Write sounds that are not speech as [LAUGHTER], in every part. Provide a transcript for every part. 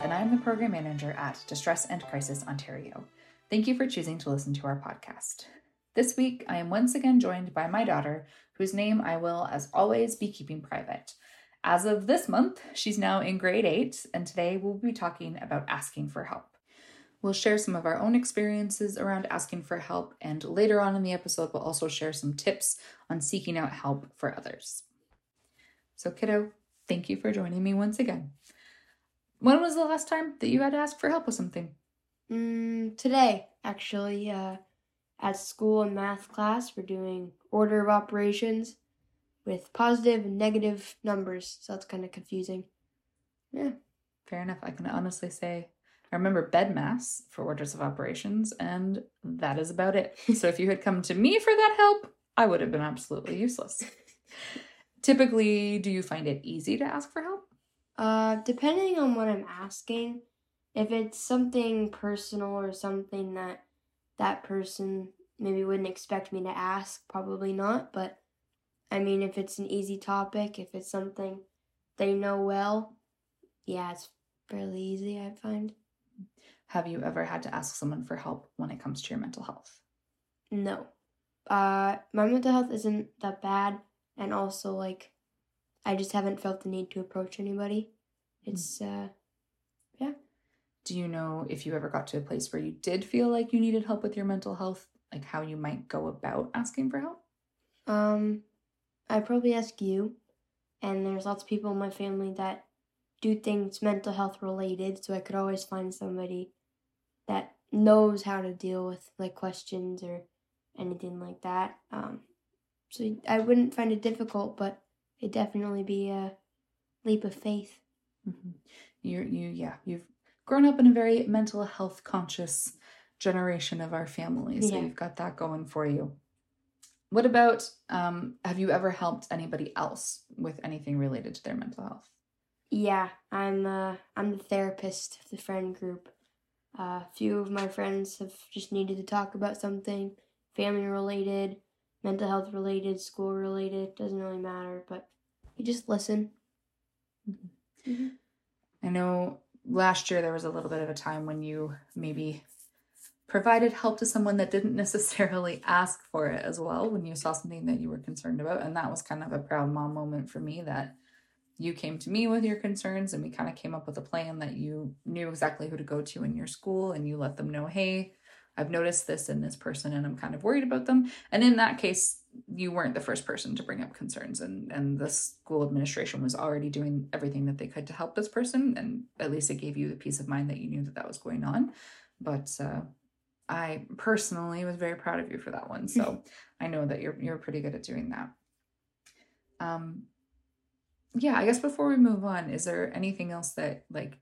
And I'm the program manager at Distress and Crisis Ontario. Thank you for choosing to listen to our podcast. This week, I am once again joined by my daughter, whose name I will, as always, be keeping private. As of this month, she's now in grade eight, and today we'll be talking about asking for help. We'll share some of our own experiences around asking for help, and later on in the episode, we'll also share some tips on seeking out help for others. So, kiddo, thank you for joining me once again. When was the last time that you had to ask for help with something? Mm, today, actually, uh, at school in math class, we're doing order of operations with positive and negative numbers, so that's kind of confusing. Yeah. Fair enough. I can honestly say I remember BEDMAS for orders of operations, and that is about it. [LAUGHS] so if you had come to me for that help, I would have been absolutely useless. [LAUGHS] Typically, do you find it easy to ask for help? Uh, depending on what I'm asking, if it's something personal or something that that person maybe wouldn't expect me to ask, probably not. But I mean, if it's an easy topic, if it's something they know well, yeah, it's fairly easy, I find. Have you ever had to ask someone for help when it comes to your mental health? No. Uh, my mental health isn't that bad, and also, like, I just haven't felt the need to approach anybody. It's, uh, yeah. Do you know if you ever got to a place where you did feel like you needed help with your mental health, like how you might go about asking for help? Um, I probably ask you, and there's lots of people in my family that do things mental health related, so I could always find somebody that knows how to deal with like questions or anything like that. Um, so I wouldn't find it difficult, but it'd definitely be a leap of faith. Mm-hmm. You, you, yeah, you've grown up in a very mental health conscious generation of our family, so Yeah. you've got that going for you. What about um, have you ever helped anybody else with anything related to their mental health? Yeah, I'm uh, I'm the therapist of the friend group. Uh, a few of my friends have just needed to talk about something family related, mental health related, school related. Doesn't really matter, but you just listen. Mhm. I know last year there was a little bit of a time when you maybe provided help to someone that didn't [LAUGHS] necessarily ask for it as well when you saw something that you were concerned about. And that was kind of a proud mom moment for me that you came to me with your concerns and we kind of came up with a plan that you knew exactly who to go to in your school and you let them know, hey, I've noticed this in this person and I'm kind of worried about them. And in that case, you weren't the first person to bring up concerns and and the school administration was already doing everything that they could to help this person and at least it gave you the peace of mind that you knew that that was going on. But uh, i personally was very proud of you for that one so [LAUGHS] i know that you're you're pretty good at doing that. Um yeah i guess before we move on is there anything else that like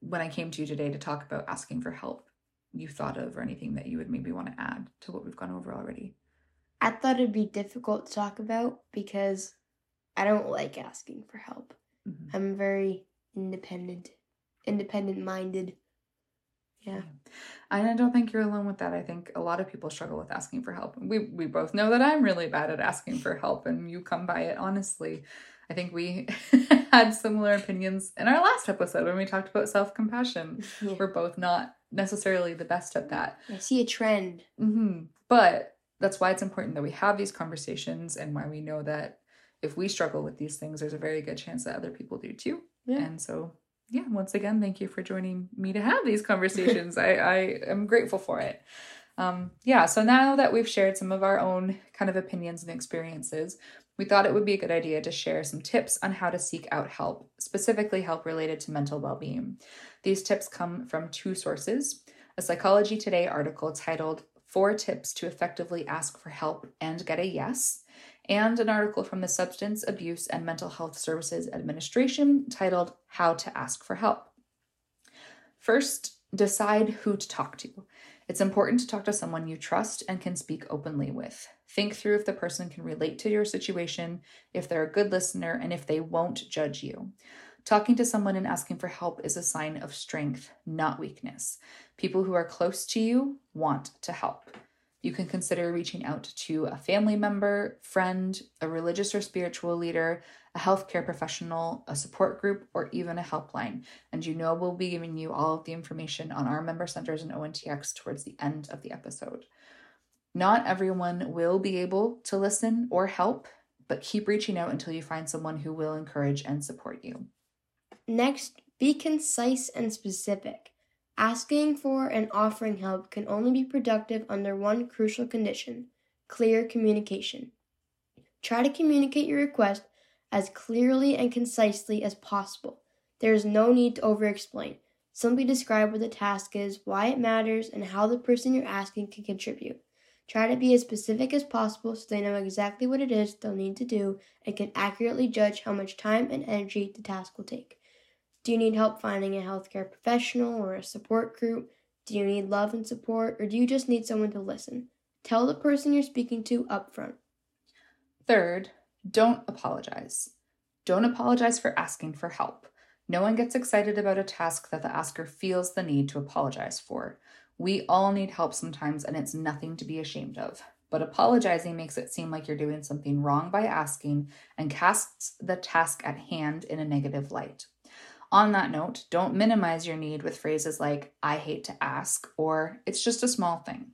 when i came to you today to talk about asking for help you thought of or anything that you would maybe want to add to what we've gone over already I thought it'd be difficult to talk about because I don't like asking for help. Mhm. I'm very independent, independent minded. Yeah. And I don't think you're alone with that. I think a lot of people struggle with asking for help. We we both know that I'm really bad at asking for help and you come by it honestly. I think we [LAUGHS] had similar opinions in our last episode when we talked about self-compassion. [LAUGHS] Yeah. We're both not necessarily the best at that. I see a trend. hmm But that's why it's important that we have these conversations and why we know that if we struggle with these things, there's a very good chance that other people do too. Yeah. And so yeah, once again, thank you for joining me to have these conversations. [LAUGHS] I, I am grateful for it. Um, yeah, so now that we've shared some of our own kind of opinions and experiences, we thought it would be a good idea to share some tips on how to seek out help, specifically help related to mental well being. These tips come from two sources a Psychology Today article titled Four Tips to Effectively Ask for Help and Get a Yes, and an article from the Substance Abuse and Mental Health Services Administration titled How to Ask for Help. First, decide who to talk to. It's important to talk to someone you trust and can speak openly with. Think through if the person can relate to your situation, if they're a good listener, and if they won't judge you. Talking to someone and asking for help is a sign of strength, not weakness. People who are close to you want to help. You can consider reaching out to a family member, friend, a religious or spiritual leader, a healthcare professional, a support group, or even a helpline. And you know we'll be giving you all of the information on our member centers and ONTX towards the end of the episode. Not everyone will be able to listen or help, but keep reaching out until you find someone who will encourage and support you. Next, be concise and specific. Asking for and offering help can only be productive under one crucial condition clear communication. Try to communicate your request as clearly and concisely as possible. There is no need to over explain. Simply describe what the task is, why it matters, and how the person you're asking can contribute. Try to be as specific as possible so they know exactly what it is they'll need to do and can accurately judge how much time and energy the task will take. Do you need help finding a healthcare professional or a support group? Do you need love and support, or do you just need someone to listen? Tell the person you're speaking to upfront. Third, don't apologize. Don't apologize for asking for help. No one gets excited about a task that the asker feels the need to apologize for. We all need help sometimes, and it's nothing to be ashamed of. But apologizing makes it seem like you're doing something wrong by asking and casts the task at hand in a negative light. On that note, don't minimize your need with phrases like, I hate to ask, or it's just a small thing.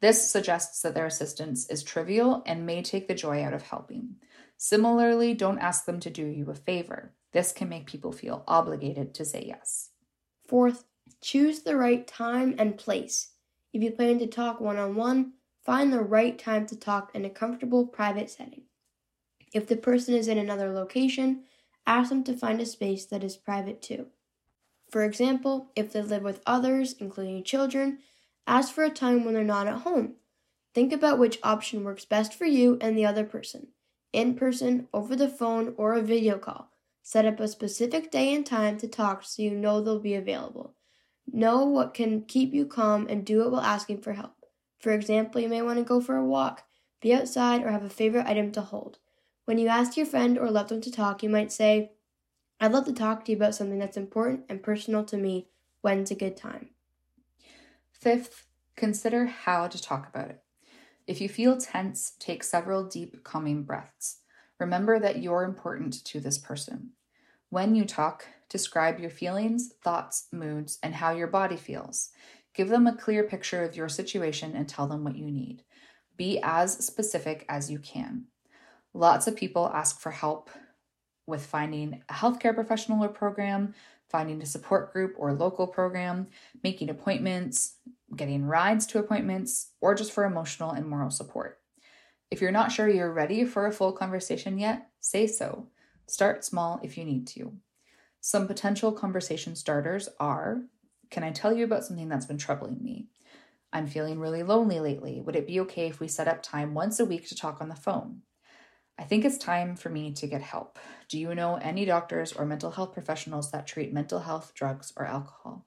This suggests that their assistance is trivial and may take the joy out of helping. Similarly, don't ask them to do you a favor. This can make people feel obligated to say yes. Fourth, choose the right time and place. If you plan to talk one on one, find the right time to talk in a comfortable private setting. If the person is in another location, ask them to find a space that is private too. For example, if they live with others, including children, ask for a time when they're not at home. Think about which option works best for you and the other person in person, over the phone, or a video call. Set up a specific day and time to talk so you know they'll be available. Know what can keep you calm and do it while asking for help. For example, you may want to go for a walk, be outside, or have a favorite item to hold. When you ask your friend or loved one to talk, you might say, I'd love to talk to you about something that's important and personal to me. When's a good time? Fifth, consider how to talk about it. If you feel tense, take several deep, calming breaths. Remember that you're important to this person. When you talk, describe your feelings, thoughts, moods, and how your body feels. Give them a clear picture of your situation and tell them what you need. Be as specific as you can. Lots of people ask for help with finding a healthcare professional or program, finding a support group or local program, making appointments, getting rides to appointments, or just for emotional and moral support. If you're not sure you're ready for a full conversation yet, say so. Start small if you need to. Some potential conversation starters are Can I tell you about something that's been troubling me? I'm feeling really lonely lately. Would it be okay if we set up time once a week to talk on the phone? I think it's time for me to get help. Do you know any doctors or mental health professionals that treat mental health, drugs, or alcohol?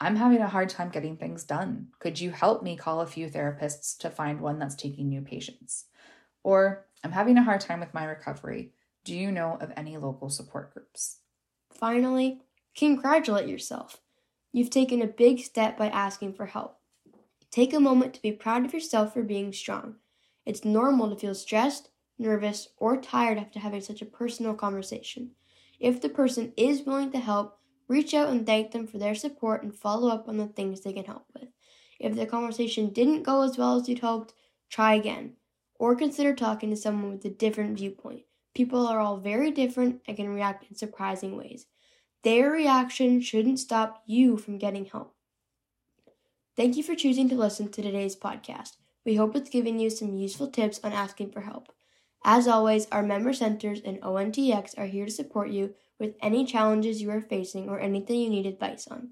I'm having a hard time getting things done. Could you help me call a few therapists to find one that's taking new patients? Or I'm having a hard time with my recovery. Do you know of any local support groups? Finally, congratulate yourself. You've taken a big step by asking for help. Take a moment to be proud of yourself for being strong. It's normal to feel stressed nervous, or tired after having such a personal conversation. If the person is willing to help, reach out and thank them for their support and follow up on the things they can help with. If the conversation didn't go as well as you'd hoped, try again. Or consider talking to someone with a different viewpoint. People are all very different and can react in surprising ways. Their reaction shouldn't stop you from getting help. Thank you for choosing to listen to today's podcast. We hope it's given you some useful tips on asking for help. As always, our member centers and ONTX are here to support you with any challenges you are facing or anything you need advice on.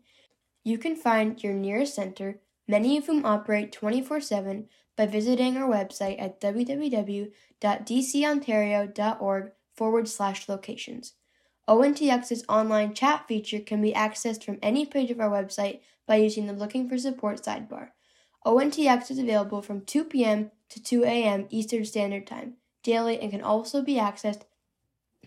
You can find your nearest center, many of whom operate 24 7, by visiting our website at www.dcontario.org forward slash locations. ONTX's online chat feature can be accessed from any page of our website by using the Looking for Support sidebar. ONTX is available from 2 p.m. to 2 a.m. Eastern Standard Time daily and can also be accessed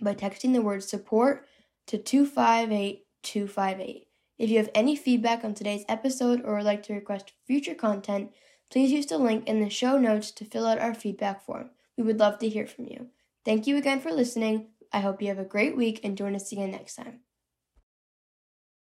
by texting the word support to 258258. If you have any feedback on today's episode or would like to request future content, please use the link in the show notes to fill out our feedback form. We would love to hear from you. Thank you again for listening. I hope you have a great week and join us again next time.